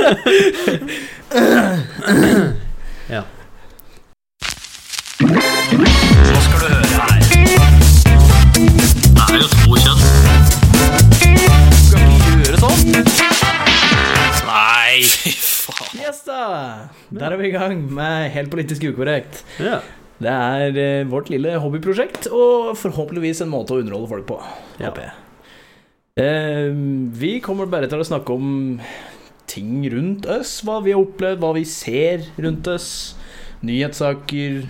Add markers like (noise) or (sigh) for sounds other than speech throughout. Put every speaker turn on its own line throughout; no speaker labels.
(laughs) ja.
Hva skal du høre her? Det er jo to kjønn. Skal vi gjøre sånn? Nei, (laughs) fy faen.
Yes da! Der er vi i gang med Helt politisk ukorrekt.
ja.
Det er eh, vårt lille hobbyprosjekt, og forhåpentligvis en måte å underholde folk på.
Ja.
Håper jeg. Eh, vi kommer bare til å snakke om ting rundt oss, hva vi har opplevd, hva vi ser rundt oss, nyhetssaker,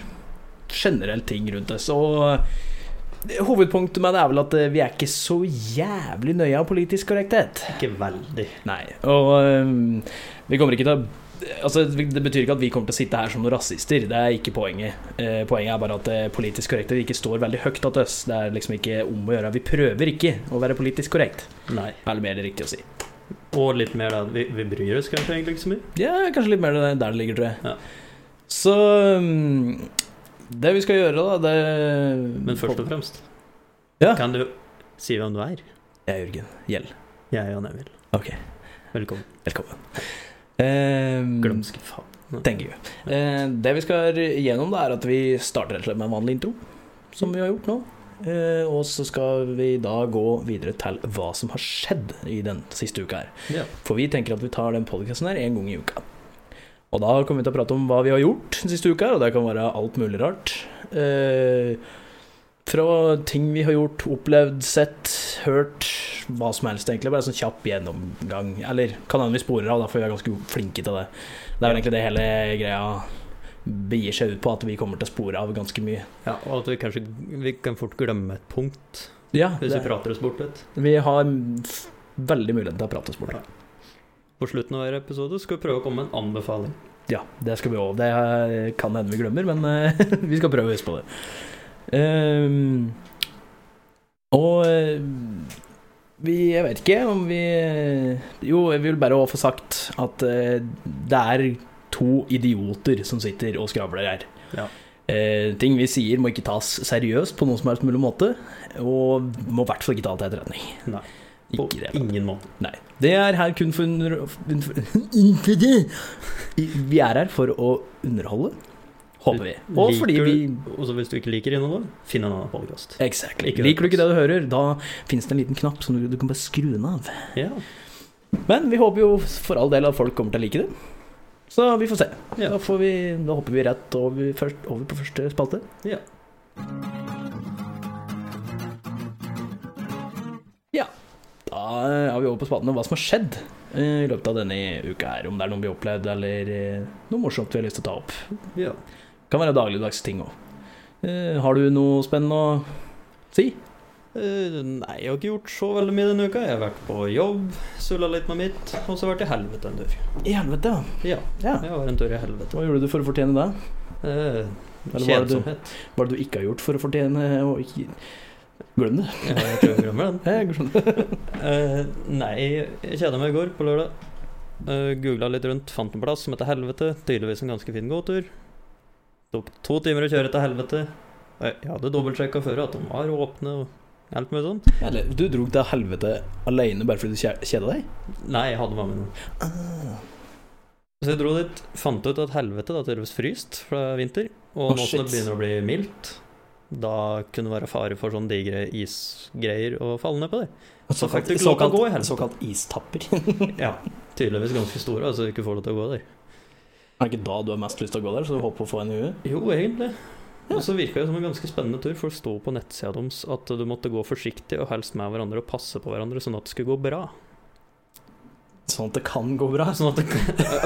generelt ting rundt oss. Og eh, hovedpunktet med det er vel at eh, vi er ikke så jævlig nøye av politisk korrekthet.
Ikke veldig.
Nei, og um, vi kommer ikke til å Altså, Det betyr ikke at vi kommer til å sitte her som noen rasister. Det er ikke poenget. Eh, poenget er bare at eh, politisk korrekte ikke står veldig høyt til oss. Det er liksom ikke om å gjøre. Vi prøver ikke å være politisk korrekt.
Nei.
Eller mer riktig å si.
Og litt mer da. Vi, vi bryr oss kanskje egentlig ikke så mye.
Ja, kanskje litt mer der det ligger, tror jeg.
Ja.
Så Det vi skal gjøre, da, det
Men først og fremst,
Ja.
kan du si hvem du er?
Jeg er Jørgen Gjell.
Jeg er Jan Emil.
Ok,
Velkommen.
velkommen. Um,
Glømske faen.
Thank you. Eh, det vi skal gjennom, da, er at vi starter rett og slett med en vanlig intro, som vi har gjort nå. Eh, og så skal vi da gå videre til hva som har skjedd i den siste uka her.
Ja.
For vi tenker at vi tar den podcasten her en gang i uka. Og da kommer vi til å prate om hva vi har gjort den siste uka, og det kan være alt mulig rart. Eh, fra ting vi har gjort, opplevd, sett, hørt, hva som helst, egentlig. Bare sånn kjapp gjennomgang. Eller kan hende vi sporer av, da, for vi er ganske flinke til det. Det er vel egentlig det hele greia begir seg ut på, at vi kommer til å spore av ganske mye.
ja, og at vi kanskje vi kan fort glemme et punkt
Ja,
hvis vi prater oss bort litt.
vi har veldig mulighet til å prate oss bort.
På slutten av hver episode skal vi prøve å komme med en anbefaling.
Ja, det skal vi òg. Det kan hende vi glemmer, men eh, (laughs) vi skal prøve å huske på det. Um, og eh, vi Jeg vet ikke om vi Jo, jeg vil bare få sagt at eh, det er to idioter som sitter og skravler her.
Ja.
Eh, ting vi sier, må ikke tas seriøst på noen som helst mulig måte, og må i hvert fall ikke ta til etterretning.
Nei. På
Ikke det.
ingen måte.
Nei. Det er her kun for. (laughs) Vi er her for å underholde, håper vi. Og fordi vi
Og hvis du ikke liker innholdet, finn en annen podkast.
Exactly. Liker du ikke det du hører, da finnes det en liten knapp som du, du kan bare skru den av.
Ja.
Men vi håper jo for all del at folk kommer til å like det. Så vi får se.
Ja.
Da, får vi, da hopper vi rett over, først, over på første spalte.
Ja.
Ja. Da er vi over på spalten om hva som har skjedd eh, i løpet av denne uka her. Om det er noe vi har opplevd, eller eh, noe morsomt vi har lyst til å ta opp.
ja.
Kan være dagligdags ting òg. har du noe spennende å si?
Eh, nei, jeg har ikke gjort så veldig mye denne uka. Jeg har vært på jobb, sulla litt med mitt, og så har jeg vært i helvete en tur.
I helvete,
Ja,
ja.
jeg var en tur i helvete.
Hva gjorde du for å fortjene det?
Eh,
du,
kjedsomhet.
hva er det du ikke har gjort for å fortjene å ikke Glem det.
Ja, jeg tror jeg glemmer den. (laughs)
Jeg skjønner.
Eh, nei, jeg kjeda meg i går på lørdag. Uh, Googla litt rundt, fant en plass som heter Helvete. Tydeligvis en ganske fin gåtur. Tok to timer å kjøre til helvete. Jeg hadde dobbeltsjekka før at de var åpne og alt mulig sånt.
Eller, du dro til helvete alene bare fordi du kje- kjeda deg?
Nei, jeg hadde med meg noe.
Ah.
Så jeg dro dit, fant ut at helvete da tydeligvis fryst, for det er vinter. Og
oh,
nå som det begynner å bli mildt, da kunne det være fare for sånne digre isgreier å falle ned på det. Så såkalt, såkalt, til å gå i helvete.
såkalt istapper. (laughs)
Ja, tydeligvis ganske store, altså du ikke får lov til å gå der.
er det ikke da du har mest lyst til å gå der, så du håper å få en i huet?
Jo, egentlig. (laughs) Og så virka det som en ganske spennende tur, for det sto på nettsida deres at du måtte gå forsiktig og helst med hverandre og passe på hverandre, sånn at det skulle gå bra.
Sånn at det kan gå bra?
Sånn at det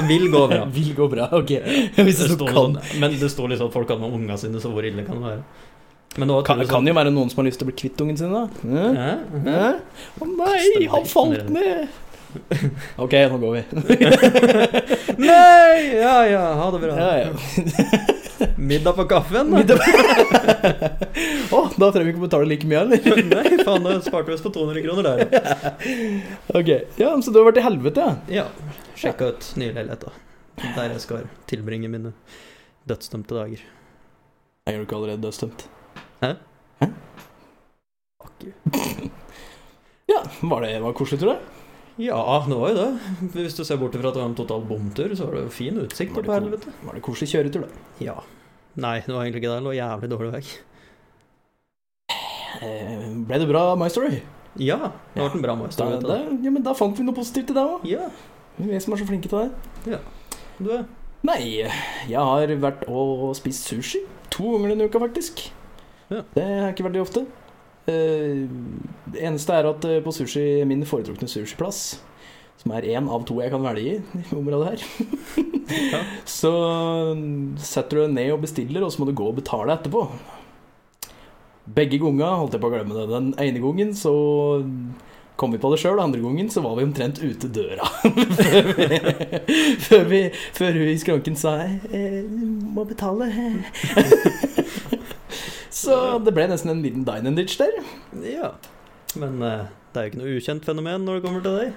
vil gå bra. (laughs)
Vil gå bra, ok. Hvis
Det
det
står
kan.
sånn, men det står liksom at folk har med ungene sine, så hvor ille kan det være? Men det
Kan,
sånn,
kan
sånn-
jo være noen som har lyst til å bli kvitt ungen sin, da. Å
ja. Hæ?
Å nei, han falt ned! (laughs) Ok, nå går vi.
Nei! Ja ja, ha det bra.
Ja, ja.
Middag på kaffen? da?
oh, da trenger vi ikke betale like mye, eller? (laughs)
Nei, faen, da sparte vi oss på 200 kroner der. (laughs)
Ok, ja, Så du har vært i helvete, ja?
Ja. Sjekka ut nye leiligheter. Der jeg skal tilbringe mine dødsdømte dager.
Er du ikke allerede dødsdømt?
Fuck you. (laughs)
Ja, var det var koselig, tror du?
Ja, det var jo det. Hvis du ser bort fra at det var en total bomtur, så var det jo fin utsikt oppe
det
her,
cool? Var det koselig kjøretur, da?
Ja. Nei, det var egentlig ikke det. Det lå jævlig dårlig vei.
Eh, ble det bra My Story?
Ja, det ble en bra My Story.
Da,
da,
ja, men da fant vi noe positivt i det òg.
Ja,
Vi som er så flinke til det. Ja.
du er
Nei, jeg har vært og spist sushi. To ganger denne uka, faktisk.
Ja.
Det er ikke veldig ofte. Eh, det eneste er at eh, på sushi, min foretrukne sushiplass, som er én av to jeg kan velge i i området her, (laughs)
Ja.
så setter du deg ned og bestiller, og så må du gå og betale etterpå. Begge ganger holdt jeg på å glemme det. Den ene gangen så kom vi på det sjøl, andre gangen så var vi omtrent ute døra. før, (laughs) vi, før, vi, før hun i skranken sa eh, må betale'. (laughs) så det ble nesten en liten dine and ditch der.
Ja. Men eh, det er jo ikke noe ukjent fenomen når det kommer til deg.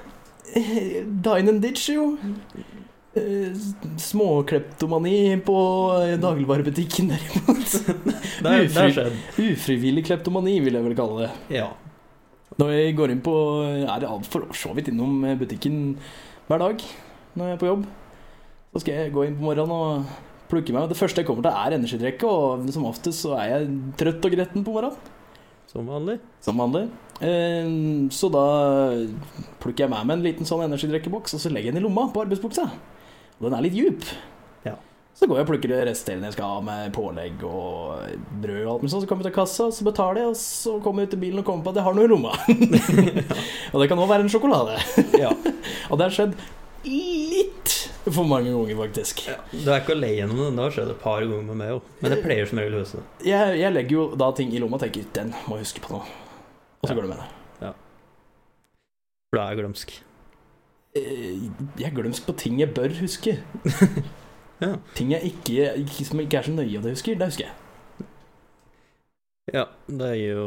Eh, (laughs) Dine and ditch, jo. Eh, Småkleptomani på eh, dagligvarebutikken, derimot. (laughs)
Er,
Ufri-. Ufrivillig kleptomani, vil jeg vel kalle det.
Ja.
Når jeg går inn på Er det for så vidt innom butikken hver dag når jeg er på jobb. Så skal jeg gå inn på morgenen og plukke meg. Det første jeg kommer til, er energidrikke, og som oftest så er jeg trøtt og gretten på morgenen.
Som vanlig.
Som vanlig. Eh, Så da plukker jeg med meg en liten sånn energidrikkeboks, og så legger jeg den i lomma på arbeidsbuksa. Og den er litt djup.
Ja.
Så går jeg og plukker det resterende jeg skal ha med pålegg og brød og alt mulig sånn. Så kommer jeg til kassa, så betaler jeg, og så kommer jeg ut til bilen og kommer på at jeg har noe i lomma. (laughs) og det kan òg være en sjokolade.
Ja. (laughs)
Og det har skjedd litt (laughs) for mange ganger, faktisk.
Du er ikke alene gjennom det. Det har skjedd et par ganger med meg òg. Men jeg pleier som regel å løse det.
Jeg, jeg legger jo da ting i lomma og tenker den må jeg huske på nå. Og så
Ja.
går det med det.
For da er jeg glømsk.
Eh, Jeg er glømsk på ting jeg bør huske. (laughs)
Ja.
Ting jeg ikke, som ikke er så nøye at jeg husker, det husker jeg.
Ja, det gir jo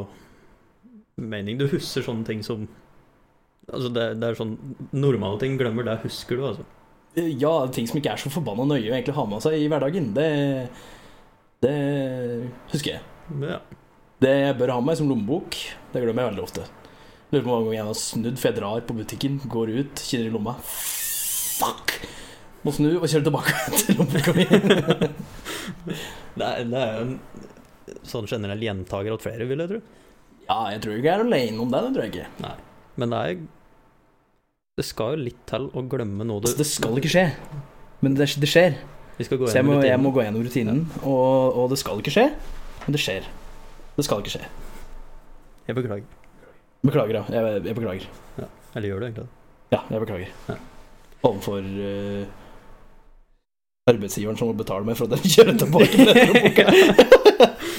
mening. Du husker sånne ting som Altså, det, det er sånn Normale ting glemmer, det husker du, altså.
Ja, ting som ikke er så forbanna nøye å egentlig ha med seg i hverdagen, det, det husker jeg.
Ja.
Det jeg bør ha med meg som lommebok, det glemmer jeg veldig ofte. Lurer på hvor mange ganger jeg har snudd, for jeg drar på butikken, går ut, kinner i lomma. Fuck! Må snu og kjøre tilbake (laughs) til lommeboka mi.
Det er, det er jo en sånn generell gjentaker at flere vil jeg tro.
ja, jeg tror ikke jeg er alene om det, det tror jeg ikke. Nei.
Men det er Det skal jo litt til å glemme noe du
Altså, det skal ikke skje, men det, det skjer.
Vi skal gå
Så jeg må, jeg må gå gjennom rutinen, og, og det skal ikke skje, men det skjer. Det skal ikke skje.
Jeg beklager.
Beklager, ja. Jeg, jeg beklager.
Eller gjør du egentlig det?
Ja, jeg beklager.
Ja.
Overfor uh, arbeidsgiveren som må betale meg for at jeg kjører tilbake til denne boka.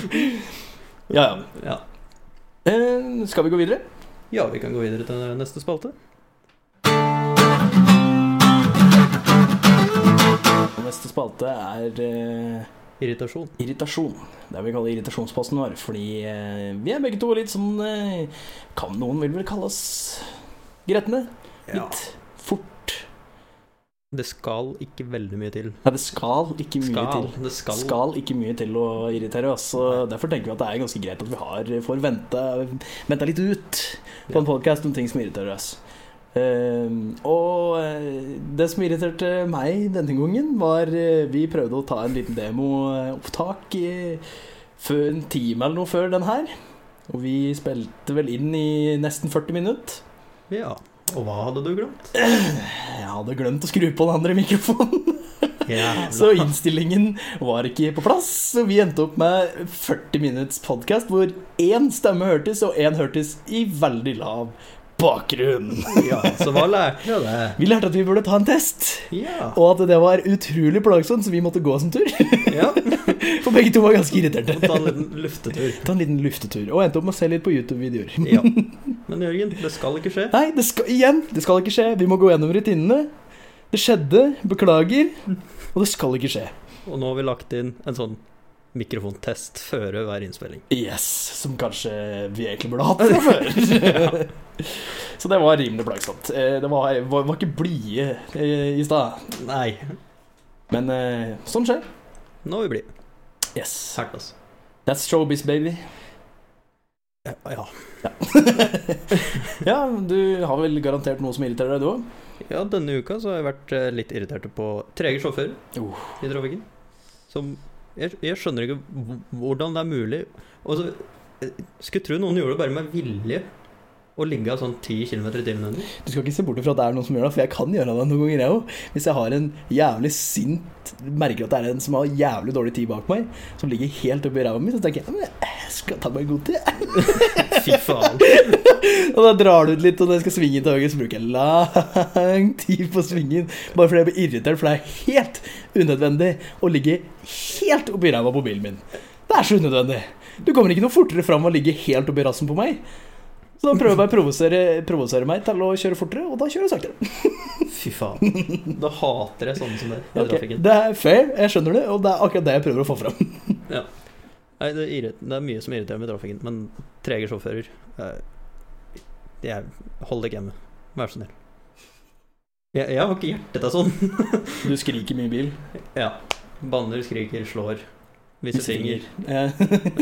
(laughs) ja, ja.
Ja.
Uh, skal vi gå videre?
ja, vi kan gå videre til neste spalte.
Neste spalte er eh,
Irritasjon.
irritasjon. Det vi kaller irritasjonsposten vår. Fordi eh, vi er begge to litt sånn eh, Kan noen vil vel kalle oss gretne? Litt fort.
Det skal ikke veldig mye til.
Nei, det skal ikke mye
Skal.
til.
Det skal.
skal ikke mye til å irritere oss. Så derfor tenker vi at det er ganske greit at vi har, får vente, vente litt ut på en
Ja.
podkast om ting som irriterer oss. Ehm, og eh, det som irriterte meg denne gangen, var eh, Vi prøvde å ta en liten demoopptak i- før en time eller noe før den her. Og vi spilte vel inn i nesten 40 minutter.
Ja. Og hva hadde du glemt?
Jeg hadde glemt å skru på den andre mikrofonen.
Jævla. (laughs)
Så innstillingen var ikke på plass, så vi endte opp med 40 minutts podkast hvor én stemme hørtes, og én hørtes i veldig lav bakgrunn.
Ja, så hva lærte du det?
Vi lærte at vi burde ta en test,
Ja.
og at det var utrolig plagsomt, så vi måtte gå som tur.
ja. (laughs)
For begge to var ganske irriterte.
Ta en liten luftetur.
Ta en liten luftetur, og endte opp med å se litt på YouTube-videoer.
Ja. (laughs) Men Jørgen, det skal ikke skje.
Nei, det skal, igjen, det skal ikke skje. Vi må gå gjennom rutinene. Det skjedde, beklager, og det skal ikke skje.
Og nå har vi lagt inn en sånn mikrofontest før hver innspilling.
Yes, som kanskje vi egentlig burde hatt fra før. (laughs) (laughs) Så det var rimelig plagsomt. Eh, Det var, var, var ikke blide eh, i stad.
Nei,
Men eh, sånn skjer.
nå er vi blide.
Yes.
Hært, altså.
That's showbiz, baby.
Ja, ja. (laughs)
Ja, Du har vel garantert noe som irriterer deg, du òg?
Ja, denne uka så har jeg vært eh, litt irritert på trege sjåfører
uh.
i trafikken. Som jeg, jeg skjønner ikke hvordan det er mulig. Og eh, Skulle tro noen gjorde det bare med vilje. Å ligge sånn 10 km i timen under.
Du skal ikke se bort fra at det er noen som gjør det, for jeg kan gjøre det noen ganger, jeg òg. Hvis jeg har en jævlig sint Merker at det er en som har jævlig dårlig tid bak meg, som ligger helt oppi ræva mi, så tenker jeg jeg skal ta meg god tid. (laughs)
Fy faen. (laughs)
Og da drar du ut litt, og når jeg skal svinge til høyre, så bruker jeg lang tid på svingen. Bare fordi jeg blir irritert, for det er helt unødvendig å ligge helt oppi ræva på bilen min. Det er så unødvendig. Du kommer ikke noe fortere fram og ligge helt oppi rassen på meg. Så da prøver jeg bare å provosere, provosere meg til å kjøre fortere, og da kjører jeg saktere. (laughs)
Fy faen. Da hater jeg sånne som det i
okay.
trafikken.
Det er fair, jeg skjønner det, og det er akkurat det jeg prøver å få fram.
Nei, det, er det er mye som irriterer meg i trafikken, men trege sjåfører eh, Jeg Hold deg hjemme. Vær så snill. Jeg, jeg har ikke hjerte til sånn.
Du skriker mye i bil.
Ja. Banner, skriker, slår. Viser finger. (laughs)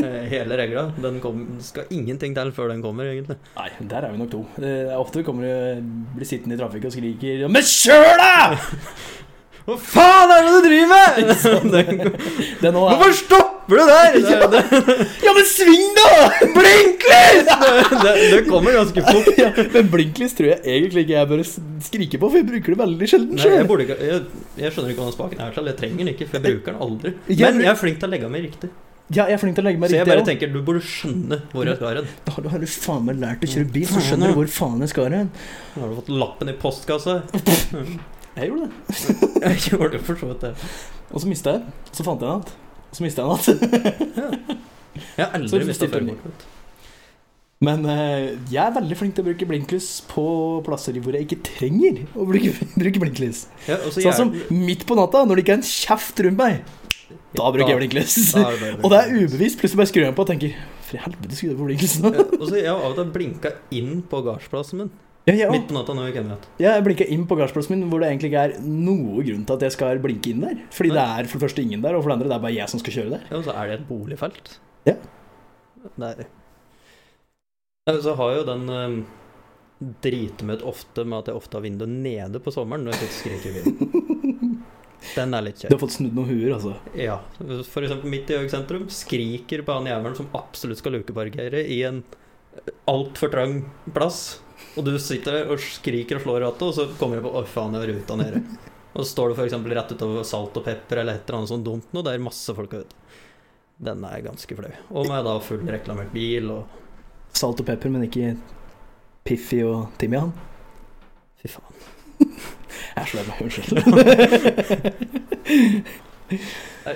Eh,
Hele regla. Den kom, skal ingenting til før den kommer, egentlig.
Nei, der er vi nok to. Det er ofte vi kommer og blir sittende i trafikk og skriker Men kjør, da! (laughs)
Hva faen er det du driver med?! (laughs) Den- Hvorfor stopper du der?! Det, det, (laughs)
Ja, men sving, da!
Blinklys! (laughs) Det, det, det kommer ganske fort.
ja, men blinklys tror jeg egentlig ikke jeg bør skrike på, for jeg bruker det veldig sjelden sjøl.
jeg, jeg, jeg skjønner ikke hva spaken er til. Jeg trenger den ikke, for jeg bruker den aldri. Men jeg er flink til å legge meg riktig.
Ja, jeg er flink til å legge meg riktig.
Så jeg bare
også.
tenker du burde skjønne hvor jeg skal hen.
Da har du- har faen meg lært å kjøre bil, så skjønner du hvor faen jeg skal hen.
Nå har du fått lappen i postkassa. (laughs)
Jeg gjorde det.
Jeg gjorde for så vidt det.
Og så mista jeg. Så fant jeg en igjen. Så mista jeg den igjen.
Jeg har aldri mista førerkortet.
Men eh, jeg er veldig flink til å bruke blinklys på plasser hvor jeg ikke trenger å bruke, (laughs) bruke blinklys.
Ja,
sånn jeg...
Som
midt på natta, når det ikke er en kjeft rundt meg. Da bruker jeg blinklys.
det (laughs)
Og det er ubevisst. Plutselig bare skrur jeg på og tenker For i helvete skulle jeg på blinklys nå?
Ja, og så jeg har av og til blinka inn på gardsplassen min.
Ja, ja.
Midt på natta når i hjem.
Ja, jeg blinka inn på gardsplassen min hvor det egentlig ikke er noe grunn til at jeg skal blinke inn der. Fordi det er for det første ingen der, og for det andre det er bare jeg som skal kjøre der.
Ja, og så er det et boligfelt.
Ja.
Det er ja, Så har jo den um, dritmøtt ofte med at jeg ofte har vinduet nede på sommeren når jeg skriker i bilen. (laughs) Den er litt
Du har fått snudd noen huer, altså.
Ja. For eksempel midt i Høg sentrum skriker på han jævelen som absolutt skal lukeparkere i en altfor trang plass. Og du sitter der og skriker og slår i rattet, og så kommer du på Å, faen, jeg har ruta nede. Og så står du f.eks. rett utover salt og pepper eller et eller annet sånt dumt noe, er masse folk ute. Den er ganske flau. Og med da full reklamert bil og
Salt og pepper, men ikke Piffi og timian.
Fy faen. (laughs)
Jeg slår meg, unnskyld.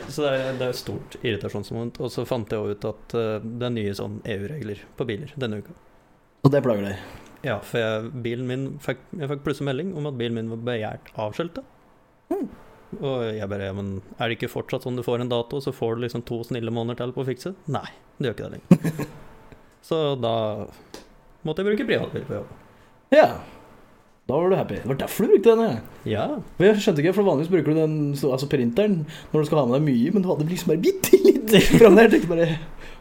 Så det er, det er stort irritasjonsmoment. Og så fant jeg også ut at eh, det er nye sånn EU-regler på biler denne uka.
Og det plager deg.
Ja, for jeg, bilen min fikk, jeg fikk plutselig melding om at bilen min var begjært avskilta.
Mm.
Og jeg bare ja, men er det ikke fortsatt sånn du får en dato, så får du liksom to snille måneder til på å fikse? Nei, det gjør ikke det lenger. (laughs) så da måtte jeg bruke privatbil på jobb.
Ja. Da var du happy. Det var derfor du brukte denne.
Ja.
For Jeg skjønte ikke, for Vanligvis bruker du den altså printeren når du skal ha med deg mye, men du hadde liksom bare bitte litt fram der. Jeg tenkte bare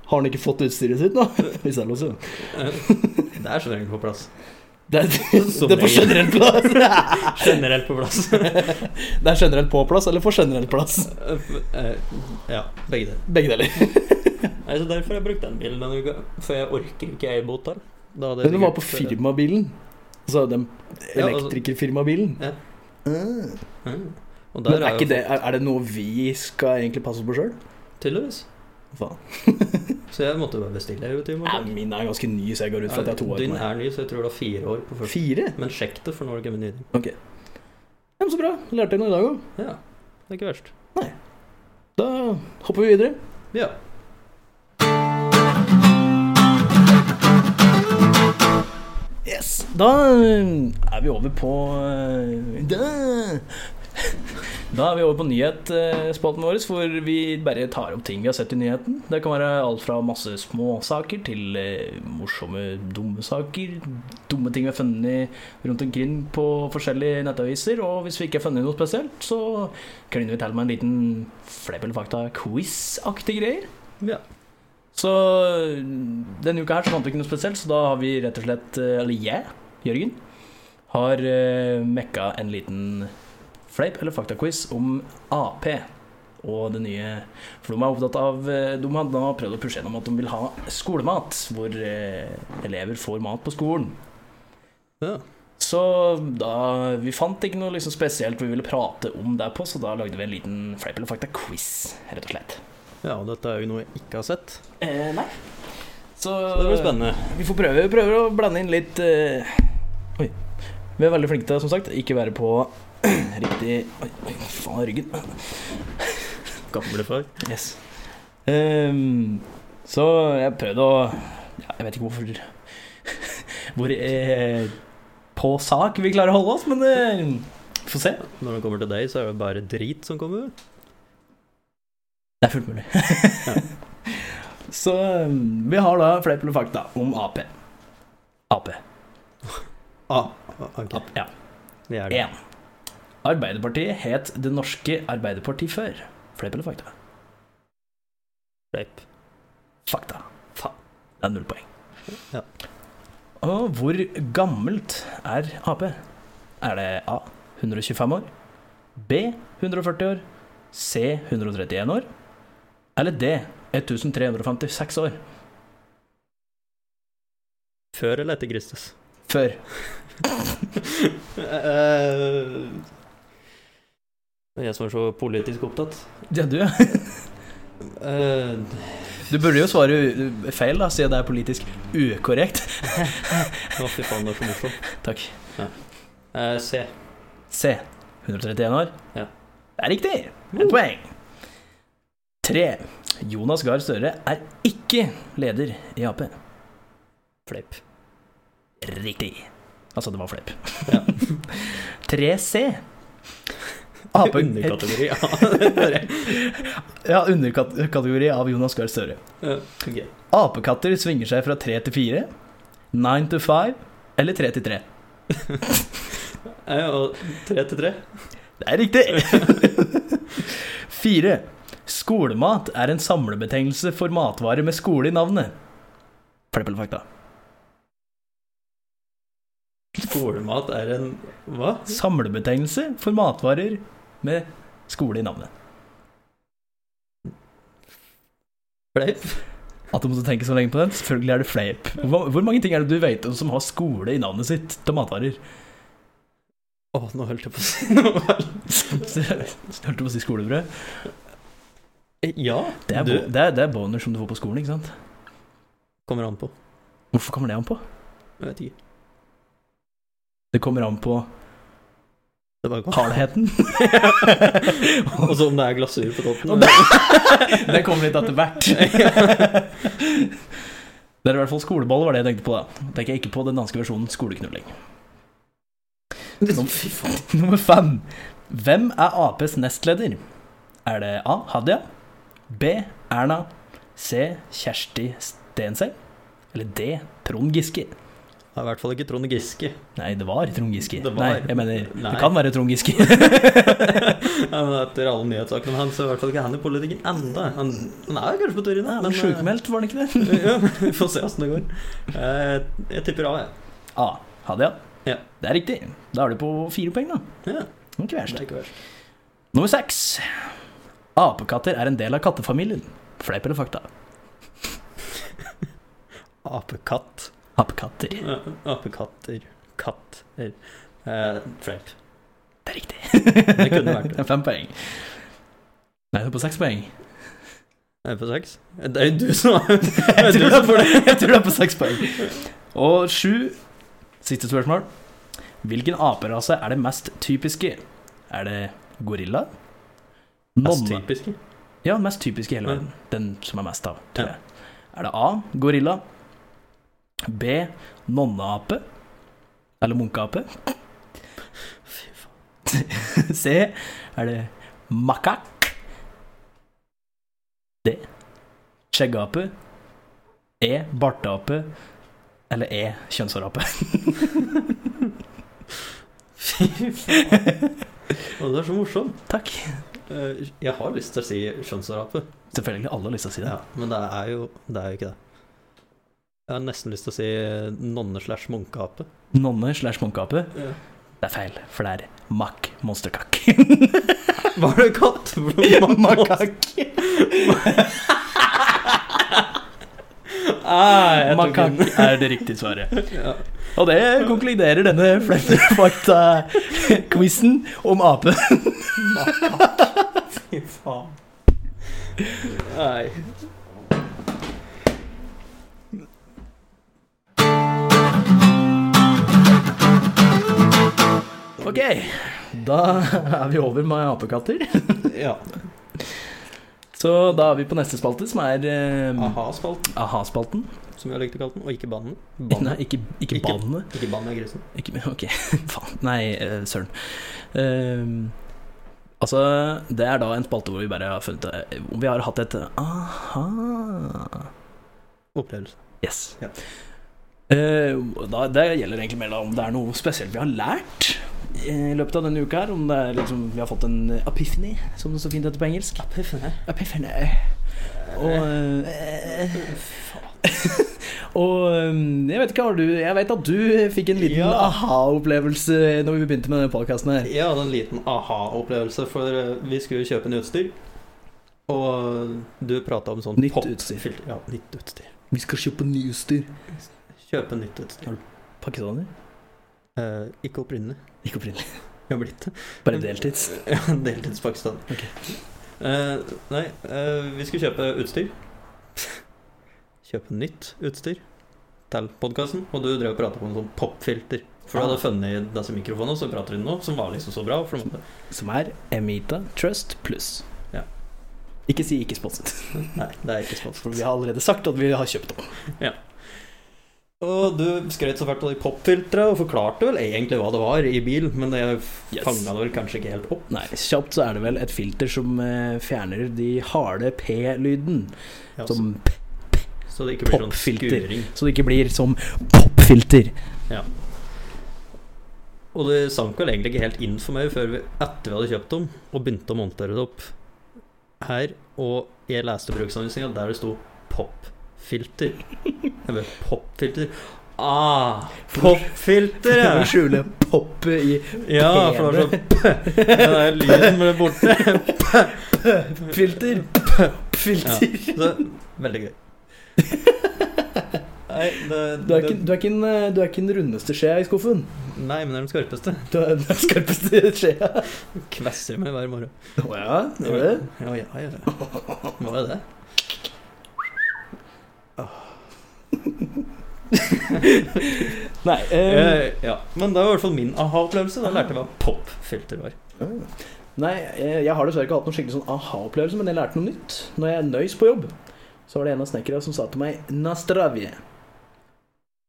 Har han ikke fått utstyret sitt nå? (laughs) Hvis det er
er (laughs) generelt på plass.
Det er, det er på generelt plass. (laughs)
Generelt på plass.
Det er generelt på plass eller for generell plass.
Eh, ja, begge deler.
Begge deler. (laughs)
Nei, så Derfor har jeg brukt den bilen denne uka. For jeg orker ikke ei båt her.
Men du var på firmabilen. Altså den elektrikerfirmabilen.
Ja. Mm.
Men er,
er,
det, er, det noe vi skal egentlig passe på sjøl?
Tydeligvis.
Faen. (laughs)
Så jeg måtte bare bestille.
Nei, min er ganske ny, så jeg går ut fra at jeg er to år
Din er ny, så jeg tror du har fire år på første.
Fire?
Men sjekk det, for Norge nye ting.
Ok. Ja, men så bra. Lærte jeg noe i dag òg.
Ja, det er ikke verst.
Da hopper vi videre.
Ja.
Yes. Da eh, er vi over på eh, Da, da er vi over på nyhetsspalten vår, hvor vi bare tar opp ting vi har sett i nyheten. Det kan være alt fra masse småsaker til eh, morsomme, dumme saker. Dumme ting vi har funnet rundt omkring på forskjellige nettaviser. Og hvis vi ikke har funnet noe spesielt, så kliner vi til med en liten fleip eller fakta-quiz-aktig greier.
ja.
Så denne uka her så fant vi ikke noe spesielt, så da har vi rett og slett eh, Eller jeg Jørgen, har uh, mekka en liten fleip- eller faktaquiz om Ap og det nye For de er opptatt av eh, De har, da prøvd å pushe gjennom at de vil ha skolemat, hvor eh, elever får mat på skolen.
Ja.
Så da Vi fant ikke noe liksom spesielt vi ville prate om der på, så da lagde vi en liten fleip eller fakta-quiz, rett og slett.
ja, og dette er jo noe jeg ikke har sett.
Eh, nei. Så
Så det blir spennende.
vi får prøve, vi prøver å blande inn litt eh, Oi. Vi er veldig flinke til, som sagt, ikke være på (clears throat) riktig Oi, oi faen, ryggen.
Gamlefar.
Yes. Um, så jeg prøvde å ja, Jeg vet ikke hvorfor (laughs) Hvor eh, på sak vi klarer å holde oss, men eh, får se.
Når det kommer til deg, så er det bare drit som kommer.
Det er fullt mulig. (laughs) så eh, vi har da fleip eller fakta om Ap. Ap.
Ah, (laughs) okay.
Ap ja.
Det er det.
1. Arbeiderpartiet het Det norske Arbeiderparti før. Fleip eller fakta?
Fleip.
Fakta.
Faen.
Det er null poeng.
Ja.
Og hvor gammelt er Ap? Er det A 125 år, B 140 år, C 131 år, eller D 1356 år?
Før eller etter Kristus?
Før. (laughs)
Er jeg som er så politisk opptatt.
Ja, du,
ja. (laughs)
du burde jo svare feil, da, siden det er politisk ukorrekt. (laughs)
Å, fy faen, det er så morsomt.
Takk.
Eh, C.
C 131 år.
Ja.
Det er riktig. Et poeng. Tre. Jonas Gahr Støre er ikke leder i Ap.
Fleip.
Riktig. Altså, det var fleip.
Ja. (laughs)
3C. (laughs) Ap
Underkategori. Ja.
Underkategori av Jonas Gahr Støre.
Ja, okay.
Apekatter svinger seg fra 3 til 4, 9 til 5 eller 3 til 3.
Og tre til tre.
Det er riktig! (laughs) 4. Skolemat er en samlebetegnelse for matvarer med skole i navnet. Fleip eller fakta?
Skolemat er en Hva?
Samlebetegnelse for matvarer med skole i navnet.
Fleip?
At du måtte tenke så lenge på den? Selvfølgelig er det fleip. Hvor, hvor mange ting er det du vet om som har skole i navnet sitt til matvarer?
Å, nå holdt jeg på å si noe.
Hørte (laughs) du på å si skolebrød?
Ja,
Det er,
du
det, er, det er boner som du får på skolen, ikke sant?
kommer an på.
Hvorfor kommer det an på?
Jeg vet ikke.
Det kommer an på. Hardheten. (laughs)
Og så om det er glasur på toppen.
Det- kommer litt etter hvert. Det er i hvert fall skoleboll, var det jeg tenkte på. da Tenker jeg ikke på den danske versjonen skoleknulling.
Fy. (laughs)
Nummer fem. Hvem er Aps nestleder? Er det A. Hadia? B. Erna? C. Kjersti Stenseng? Eller D. Trond Giske?
Det er i hvert fall ikke Trond Giske.
Nei, det var Trond Giske.
Det var-
Nei, jeg mener
Nei.
Det kan være Trond Giske. (laughs) (laughs)
Ja, men etter alle nyhetssakene hans, så er i hvert fall ikke han i politikken enda. Han, han er kanskje på tur inn,
Men
men
sjukmeldt, var han ikke det?
eh, (laughs) ja, vi får se åssen det går. Jeg, jeg tipper A, jeg.
A. Hadia.
Ja.
Det er riktig. Da er du på fire poeng, da.
Ja,
Ikke
det er ikke verst.
Nummer seks. Apekatter er en del av kattefamilien. Fleip eller fakta?
Apekatt.
Apekatter.
Apekatter. Katter. Eh, fleip.
Det er riktig.
Det kunne vært det.
Det (laughs) er fem poeng. Nei, du er på seks poeng.
Er det på seks? Det er jo du som har (laughs)
Jeg tror du er på, seks poeng. Og sju. Siste spørsmål. Hvilken aperase er det mest typiske? Er det gorilla?
Mest typiske.
Ja, mest typiske i hele verden. Den som er mest av, tror jeg. Er det A. Gorilla? B. Nonneape? Eller munkeape? (laughs) C. Er det makak? D. Skjeggape? E. Barteape? Eller E. Kjønnshårape? (laughs)
Fy faen. Det er så morsomt.
Takk.
Eh, Jeg har lyst til å si kjønnshårape,
Selvfølgelig alle har lyst til å si det.
ja, men det er jo, det er jo ikke det. Jeg har nesten lyst til å si nonne slash munkeape.
Nonne slash munkeape.
Ja.
Det er feil, for det er makk monsterkakk. (laughs)
Hva har du kalt? (laughs)
Makakk.
Ah,
Makakk (laughs) er det riktige svaret.
Ja.
Og det konkluderer denne fakta-quizen om ape.
Fy faen. Nei.
Ok, da er vi over med apekatter. (laughs)
Ja.
Så da er vi på neste spalte, som er eh,
Aha-spalten,
aha-spalten.
som vi har likt å kalle den. Og ikke banen (laughs)
Nei, ikke, ikke
Ikke-
banen
Ikke bandet er grisen.
Ikke, (laughs) ok, faen. Nei, eh, søren. Ehm, altså, det er da en spalte hvor vi bare har funnet Om vi har hatt et aha.
Opplevelse.
Yes.
Ja.
Uh, da, det gjelder egentlig mer om det er noe spesielt vi har lært i løpet av denne uka her. Om det er liksom, vi har fått en epiphany, som det så fint heter på engelsk. Epiphany. Og eh, (laughs) Og eh, jeg vet ikke, har du Jeg vet at du fikk en liten
Ja.
aha-opplevelse når vi begynte med denne podkasten her.
Hadde en liten aha-opplevelse, for eh, vi skulle kjøpe en utstyr. Og du prata om sånn
Nytt
pop.
utstyr.
Ja, nytt utstyr.
Vi skal kjøpe nyutstyr.
Kjøpe nytt utstyr.
Pakistaner?
Eh, ikke opprinnelig.
Ikke opprinnelig. (laughs)
Vi har blitt det.
Bare deltids. (laughs)
Ja, Deltidspakistan.
Okay.
Uh, nei, uh, vi skulle kjøpe utstyr. (laughs) Kjøpe nytt utstyr til podkasten, og du drev og prata på en sånn popfilter. For du
Ah.
hadde funnet disse mikrofonene Så prater du nå, som var liksom så bra.
Som er Emita Trust Plus.
Ja.
Ikke si ikke sponset,
nei, det er ikke sponset.
for vi har allerede sagt at vi har kjøpt dem.
Og du skrøt så fælt av de popfiltra og forklarte vel egentlig hva det var i bil, men det
Yes.
fanga det vel kanskje ikke helt opp.
Nei, kjapt så er det vel et filter som eh, fjerner de harde P-lyden.
Ja,
Som
så, så det ikke blir sånn skuring.
Så det ikke blir som popfilter.
Og det sank vel egentlig ikke helt inn for meg før vi, etter vi hadde kjøpt dem, og begynte å montere det opp her. Og jeg leste bruksanvisninga der det sto popfilter. (laughs) Eller popfilter. Ah, popfilter,
For å
ja!
skjule poppet i
Ja, for det var sånn Den der lyden ble borte. (laughs)
filter.
Ja,
Filter.
så veldig gøy. (laughs) Nei, det,
Du er, ikke, du, er ikke en, du er ikke den rundeste skjea i skuffen.
nei, men det er den skarpeste.
Du er den skarpeste skjea.
Kvesser meg hver morgen.
Å ja, det var det.
Ja, ja, ja. Hva er det? (laughs)
Nei, eh,
Eh, ja, men det var i hvert fall min aha-opplevelse. Da lærte jeg hva popfilter var.
Nei, jeg, jeg har dessverre ikke hatt noen skikkelig sånn aha-opplevelse, men jeg lærte noe nytt. Når jeg nøys på jobb, så var det en av snekkerne som sa til meg 'nastravje'.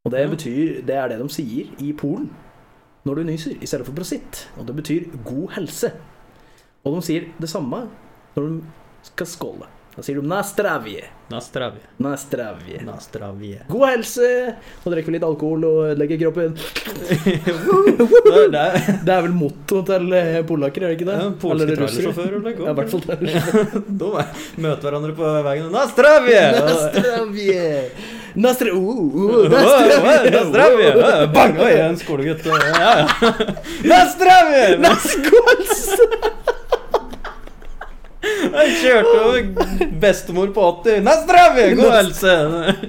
Og det
Ja.
betyr Det er det de sier i Polen når du nyser, i stedet for prositt. Og det betyr 'god helse'. Og de sier det samme når de skal skåle. Da sier de 'nastravje'.
Nastravje.
Nastravje.
Nastravje.
God helse! Nå drikker vi litt alkohol og ødelegger kroppen. (laughs)
det er
vel motto til eh, polakker, er det ikke det?
ja, polske trailersjåfører.
Ja, i hvert fall (laughs) trailersjåfører.
Er- møter hverandre på veien. Nastravje!
Nastravje! Nastra... Uh! Nastravje!
Bang! Oi, en skolegutt. Ja, ja. (laughs) Nastravje!
Naskåls!
Jeg kjørte over bestemor på 80. Nastravje! God helse!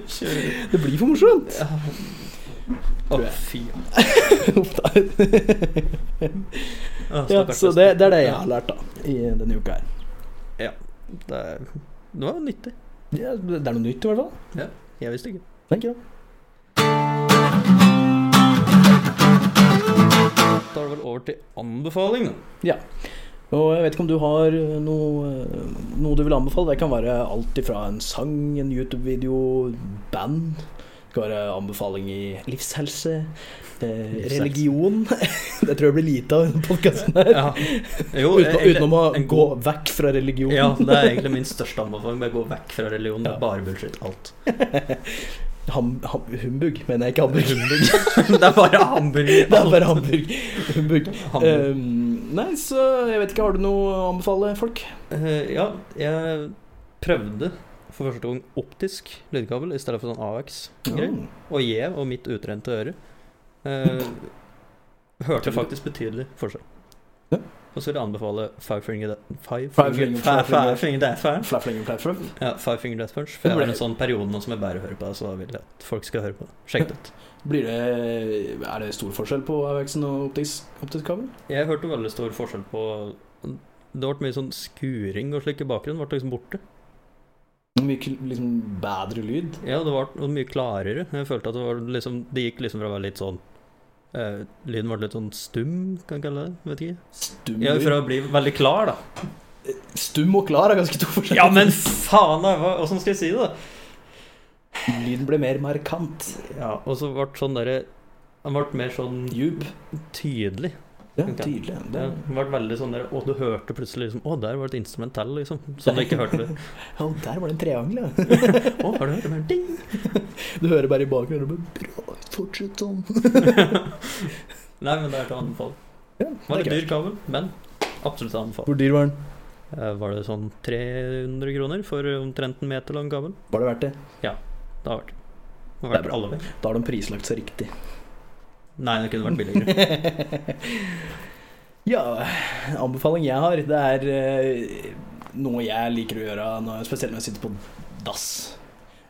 (laughs)
Det blir for morsomt.
Å, fy. (laughs)
Ja, så det, det er det jeg har lært da i denne uka her.
Det, er- det var nyttig.
Ja, det er noe nytt i hvert fall.
Jeg visste ikke.
Thank you.
Da er det vel over til anbefaling, da.
Og jeg vet ikke om du har noe, noe du vil anbefale. Det kan være alt ifra en sang, en YouTube-video, band. Det kan være anbefaling i livshelse, eh, religion. (laughs) det tror jeg blir lite av denne podkasten her.
Ja. Jo,
Uten, utenom å gå vekk fra religion.
Ja, det er egentlig min (laughs) største anbefaling. Bare gå vekk fra religion. Det er bare bullshit. Alt. (laughs)
Ham, ham, humbug, mener jeg ikke hamburg.
det er bare hamburg.
Det er bare hamburg. Humbug.
Hamburg.
Um, nei, så jeg vet ikke, har du noe å anbefale folk?
Uh, ja, jeg prøvde for første gang optisk lydkabel i stedet for sånn AX-greier.
Oh.
Og jeg og mitt utrente øre Uh, hørte faktisk betydelig forskjell. Og så vil jeg anbefale Five Finger Death Five
Five
Finger,
Finger-
Five,
Five Finger-
Death Punch. Ja, Five Finger Death Punch. For jeg har en sånn periode nå som jeg bare hører på det, så da vil jeg at folk skal høre på det. Sjekk det ut. (laughs)
Blir det, er det stor forskjell på AUX-en og optisk, optisk kabel?
Jeg hørte veldig stor forskjell på Det ble mye sånn skuring og slik i bakgrunnen. Ble liksom borte.
Mye liksom bedre lyd.
Ja, det ble mye klarere. Jeg følte at det var liksom Det gikk liksom fra å være litt sånn eh, Lyden ble litt sånn stum, kan jeg kalle det. Vet ikke.
Stum,
Ja, For å bli veldig klar, da.
Stum og klar er ganske to forskjellige
Ja, men faen, da! Åssen skal jeg si det? da?
Lyden ble mer markant.
Ja, Og så ble sånn derre Han ble mer sånn
Djup.
tydelig.
Ja, tydelig. Det,
Det ble veldig sånn der Å, du hørte plutselig liksom Å, der var det et instrument til, liksom. Som du ikke hørte (laughs) før.
Å, der var det en triangel, ja. (laughs)
Å, har du hørt det? Bare Ding! (laughs)
Du hører bare i bakgrunnen bare Bra, fortsett sånn.
Nei, men det er til å anbefale.
Ja,
Var
det
litt
er
dyr kabel, men absolutt anbefale.
Hvor dyr var den?
Eh, Var det sånn 300 kroner for omtrent en meter lang kabel?
Var det verdt det?
Det har vært. Det har
Det er bra. Da har de prislagt seg riktig.
Nei, det kunne vært billigere. (laughs)
ja, anbefaling jeg har, det er eh, noe jeg liker å gjøre, når, spesielt når jeg sitter på dass.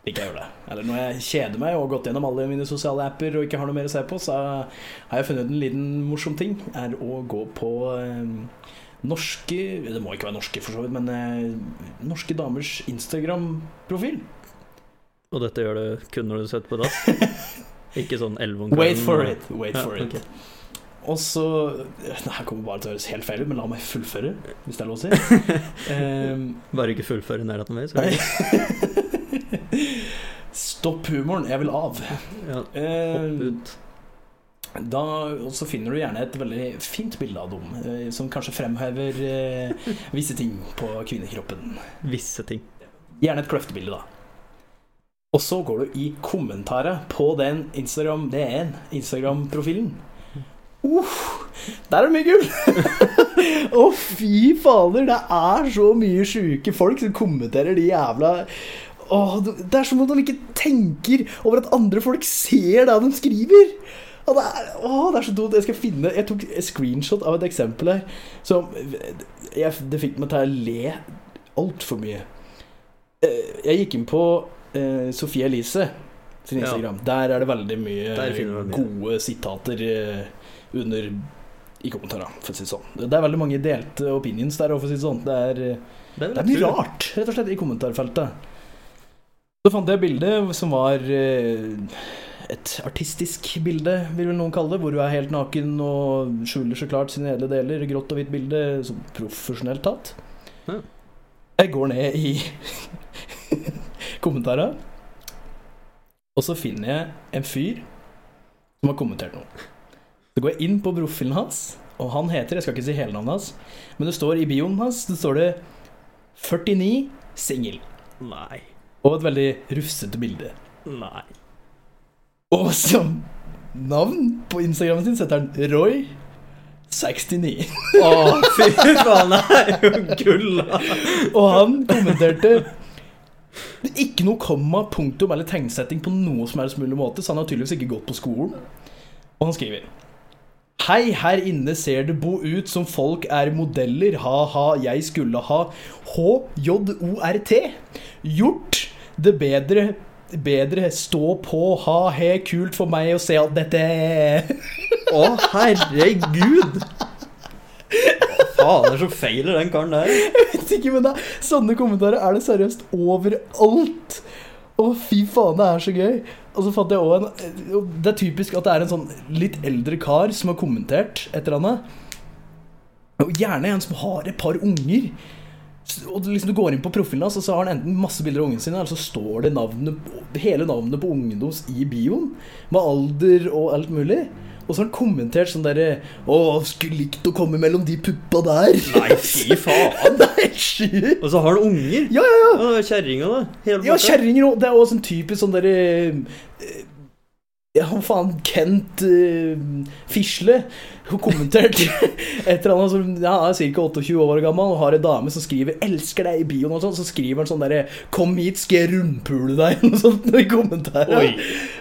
Liker jeg å gjøre det. Eller når jeg kjeder meg og har gått gjennom alle mine sosiale apper og ikke har noe mer å se på, så har jeg funnet en liten morsom ting. Er å gå på eh, norske Det må ikke være norske, for så vidt, men eh, norske damers Instagram-profil.
Og dette gjør du kun når du sitter på dass? (laughs) Ikke sånn 11 om
Wait for it. Wait
Ja,
okay. it. Og så Det her kommer bare til å høres helt feil ut, men la meg fullføre, hvis det er lov å si. Um, (laughs)
Bare ikke fullføre nærheten det (laughs)
Stopp humoren, jeg vil av.
ja,
Ehm,
hopp ut.
da, og så finner du gjerne et veldig fint bilde av dem, eh, som kanskje fremhever eh, visse ting på kvinnekroppen.
Visse ting.
Gjerne et kløftebilde, da. Og så går du i kommentarer på den Instagram Det er en Instagram-profilen. Uff, der er det mye gull! (laughs) Å, fy fader, det er så mye sjuke folk som kommenterer de jævla oh, Det er som om de ikke tenker over at andre folk ser det de skriver. Og det er, åh, det er så dumt. Jeg skal finne Jeg tok et screenshot av et eksempel her som jeg, Det fikk meg til å le altfor mye. Eh, Jeg gikk inn på eh, Sofie Elise sin
Ja.
Instagram. Der er det veldig mye gode sitater eh, under i kommentarene, for å si det sånn. Det er veldig mange delte opinions der, for å si det sånn. Det er,
det er,
det er mye rart, rett og slett, i kommentarfeltet. Så fant jeg et bilde som var eh, et artistisk bilde, vil vel noen kalle det, hvor hun er helt naken og skjuler så klart sine edle deler. Grått og hvitt bilde, som profesjonelt tatt.
Ja.
Jeg går ned i (laughs) kommentarene, og så finner jeg en fyr som har kommentert noe. Så går jeg inn på profilen hans, og han heter Jeg skal ikke si hele navnet hans, men det står i bioen hans Det står det 49 singel.
Nei.
Og et veldig rufsete bilde.
Nei.
Og som navn på Instagrammen sin setter han Roy 69.
Å, fy faen, det er jo gull!
Og han kommenterte er ikke noe komma, punktum eller tegnsetting på noe som helst mulig måte, så han har tydeligvis ikke gått på skolen. Og han skriver Hei, her inne ser det bo ut som folk er modeller. Ha-ha, jeg skulle ha HJORT. Gjort det bedre Bedre stå på, ha-he, kult for meg å se alt dette.
Å, herregud! Faen er det som feiler den karen der?
Jeg vet ikke, men det, sånne kommentarer er det seriøst overalt. Å, fy faen, det er så gøy. Og så fant jeg også en Det er typisk at det er en sånn litt eldre kar som har kommentert et eller annet. Og gjerne en som har et par unger. Og liksom Du går inn på profilen hans, og så har han enten masse bilder av ungene sine, eller så står det navnet, hele navnet på ungen deres i bioen. Med alder og alt mulig. Og så har han kommentert sånn derre Å, skulle likt å komme mellom de puppa der.
Nei, fy faen. (laughs)
Det er sjukt.
Og så har han unger.
Ja, ja, ja.
Er Kjerringa, da. Hele
Ja, kjerringer òg. Det er også en typisk sånn derre Ja, han faen, Kent uh, Fisle kommentert (laughs) et eller annet som ja, han er ca. 28 år gammel og har en dame som skriver 'elsker deg' i bioen, og sånt, så skriver han sånn derre 'kom hit, skal jeg rundpule deg', (laughs) og noe sånt i kommentarer.
Oi.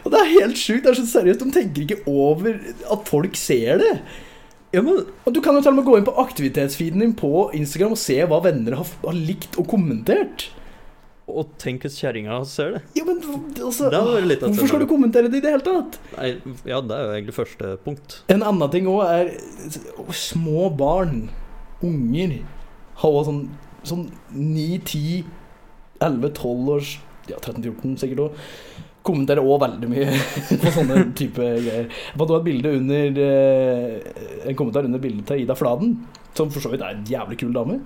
Og det er helt sjukt. Det er så seriøst. De tenker ikke over at folk ser det.
Ja, men
Og Du kan jo til og med gå inn på aktivitetsfeeden din på Instagram og se hva venner har, har likt og kommentert.
Og tenk hvis kjerringa ser det.
Ja, men altså
Det
Hvorfor skal du kommentere det i det hele tatt?
Nei, ja, det er jo egentlig første punkt.
En annen ting òg er små barn, unger, har også sånn, sånn 9, 10, 11, 12 års Ja, 13-14 sikkert òg. Kommenterer òg veldig mye (laughs) på sånne type greier. Jeg fant et bilde under eh, En kommentar under bildet til Ida Fladen, som for så vidt er en jævlig kul dame.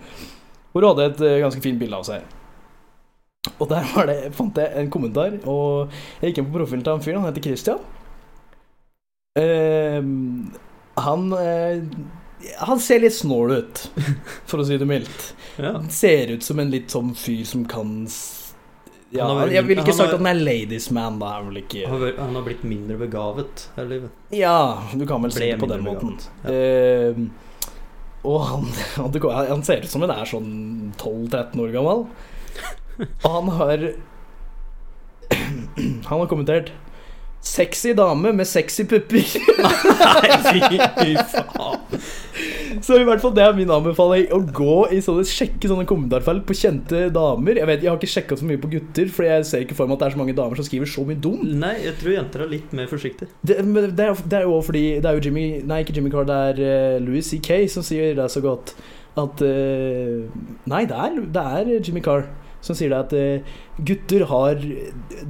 Hvor hun hadde et eh, ganske fint bilde av seg. Og der var det, fant jeg en kommentar, og jeg gikk inn på profilen til han fyren. Han heter Christian. Uh, han uh, Han ser litt snål ut, for å si det mildt.
Ja.
Han ser ut som en litt sånn fyr som kan ja,
har
Jeg ville ikke sagt
har-
at han er ladies man, da. Er vel ikke
Han har, blitt mindre begavet hele livet.
Ja, du kan vel si det på den måten.
Ja.
Uh, og han, (laughs) han, han ser ut som han er sånn 12-13 år gammel. Og han har Han har kommentert 'Sexy dame med sexy pupper'. (laughs)
Nei, fy, faen.
Så i hvert fall det er min anbefaling. Å gå i sånne, sjekke sånne kommentarfelt på kjente damer. Jeg vet, jeg har ikke sjekka så mye på gutter, for jeg ser ikke for meg at det er så mange damer som skriver så mye dum.
Nei, jeg tror jenter er litt mer forsiktige.
Det, det, er, det er jo fordi Det er jo Jimmy Nei, ikke Jimmy Carr, det er eh, Louis C.K. som sier det så godt at eh, Nei, det er, det er Jimmy Carr som sier det at uh, gutter har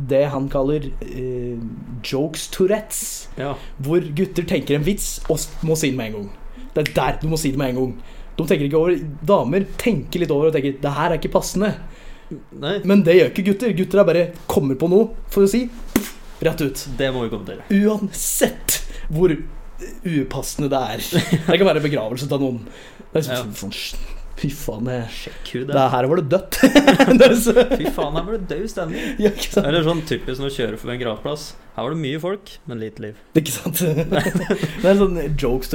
det han kaller uh, jokes tourettes.
Ja.
Hvor gutter tenker en vits og må si den med en gang. Det er der du må si det med en gang. De tenker ikke over Damer tenker litt over og tenker 'det her er ikke passende'.
Nei,
Men det gjør ikke gutter. Gutter er bare kommer på noe for å si pff, rett ut.
det må vi kommentere.
Uansett hvor upassende det er. (laughs) Det kan være begravelse av noen. Det er
Ja.
sånn, sånn, Fy faen, det,
Sjekk hun
det
det.
her var (laughs) det dødt.
Fy faen, her var det død stemning. (laughs)
ja, ikke sant?
Eller sånn typisk når du kjører forbi en gravplass. Her var det mye folk, men lite liv.
Ikke sant? (laughs) Det er sånn jokes.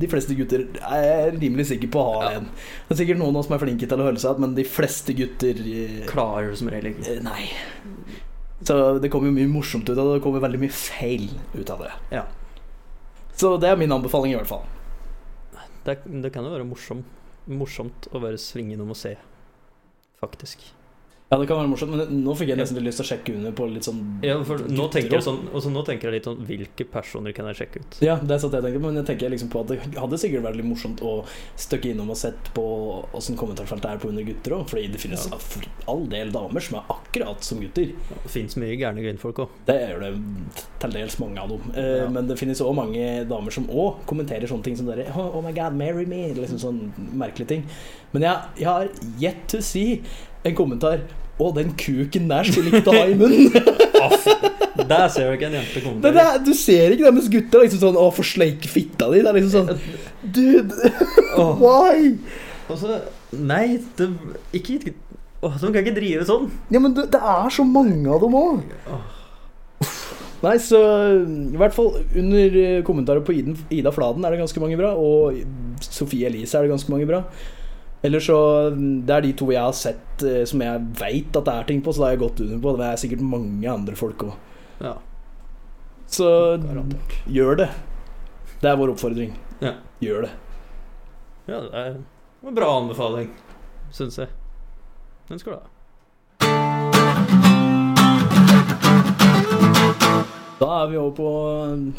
De fleste gutter er rimelig sikker på å ha
Ja.
en. Det er sikkert noen av oss som er flinke til å høre seg igjen, men de fleste gutter eh,
Klarer det som regel ikke.
eh, Nei. Så det kommer jo mye morsomt ut av det. Det kommer veldig mye feil ut av det.
Ja.
Så det er min anbefaling, i hvert fall.
Det, det kan jo være morsom, morsomt å være svingen om å se, faktisk.
Ja, det kan være morsomt, men nå fikk jeg nesten litt lyst til å sjekke under på litt sånn
Ja, for nå tenker jeg sånn, også nå tenker jeg litt sånn Hvilke personer kan jeg sjekke ut?
Ja, det er sånn jeg tenker men jeg tenker liksom på at det hadde sikkert vært litt morsomt å støkke innom og sett på åssen kommentarfeltet er på under gutter òg, fordi det finnes
Ja.
for all del damer som er akkurat som gutter.
Det fins mye gærne kvinnfolk òg.
Det gjør det til dels mange av dem. Eh,
Ja.
Men det finnes òg mange damer som òg kommenterer sånne ting som dere oh, oh my god, marry me. Liksom sånn merkelige ting. Men jeg, jeg har yet to see en kommentar Å, den kuken der skulle ikke ha i munnen. (laughs)
Der ser du ikke en jente komme
til. du ser ikke det mens gutter er liksom sånn Å, forsleike fitta di. Det er liksom sånn Dude, (laughs)
oh.
why?
og så Nei, det, ikke Åh, De kan ikke drive sånn.
Ja, men det, det er så mange av dem òg. Nei, så i hvert fall under eh, kommentarer på Ida Fladen er det ganske mange bra, og Sofie Elise er det ganske mange bra. Eller så Det er de to jeg har sett eh, som jeg veit at det er ting på, så da har jeg gått under på. Det er sikkert mange andre folk òg.
Ja.
Så
Garantert.
gjør det. Det er vår oppfordring.
Ja.
Gjør det.
ja, det er en bra anbefaling, syns jeg. Den skal du ha.
Da er vi over på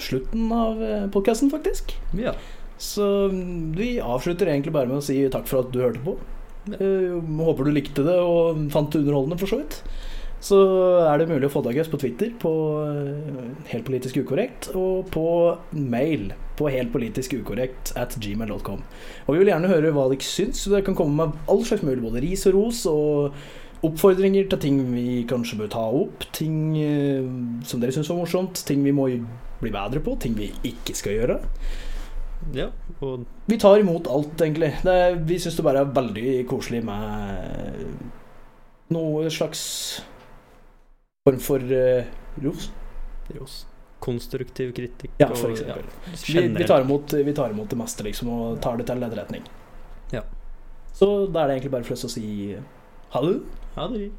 slutten av podkasten, faktisk.
Ja.
Så vi avslutter egentlig bare med å si takk for at du hørte på. Eh, håper du likte det og fant det underholdende, for så vidt. Så er det mulig å få tak i oss på Twitter på eh, Helt politisk ukorrekt, og på mail på heltpolitiskukorrekt at gmail.com. Og vi vil gjerne høre hva dere syns. Så dere kan komme med all slags mulig, både ris og ros, og oppfordringer til ting vi kanskje bør ta opp, ting eh, som dere syns var morsomt, ting vi må bli bedre på, ting vi ikke skal gjøre.
Ja. Og
Vi tar imot alt, egentlig. Det, vi syns det bare er veldig koselig med noe slags form for uh, ros.
ros. konstruktiv kritikk.
Ja, for eksempel.
ja,
Vi, vi, tar imot, vi tar imot det meste, liksom, og tar det til etterretning.
Ja.
Så da er det egentlig bare for oss å si ha det.
Ha det.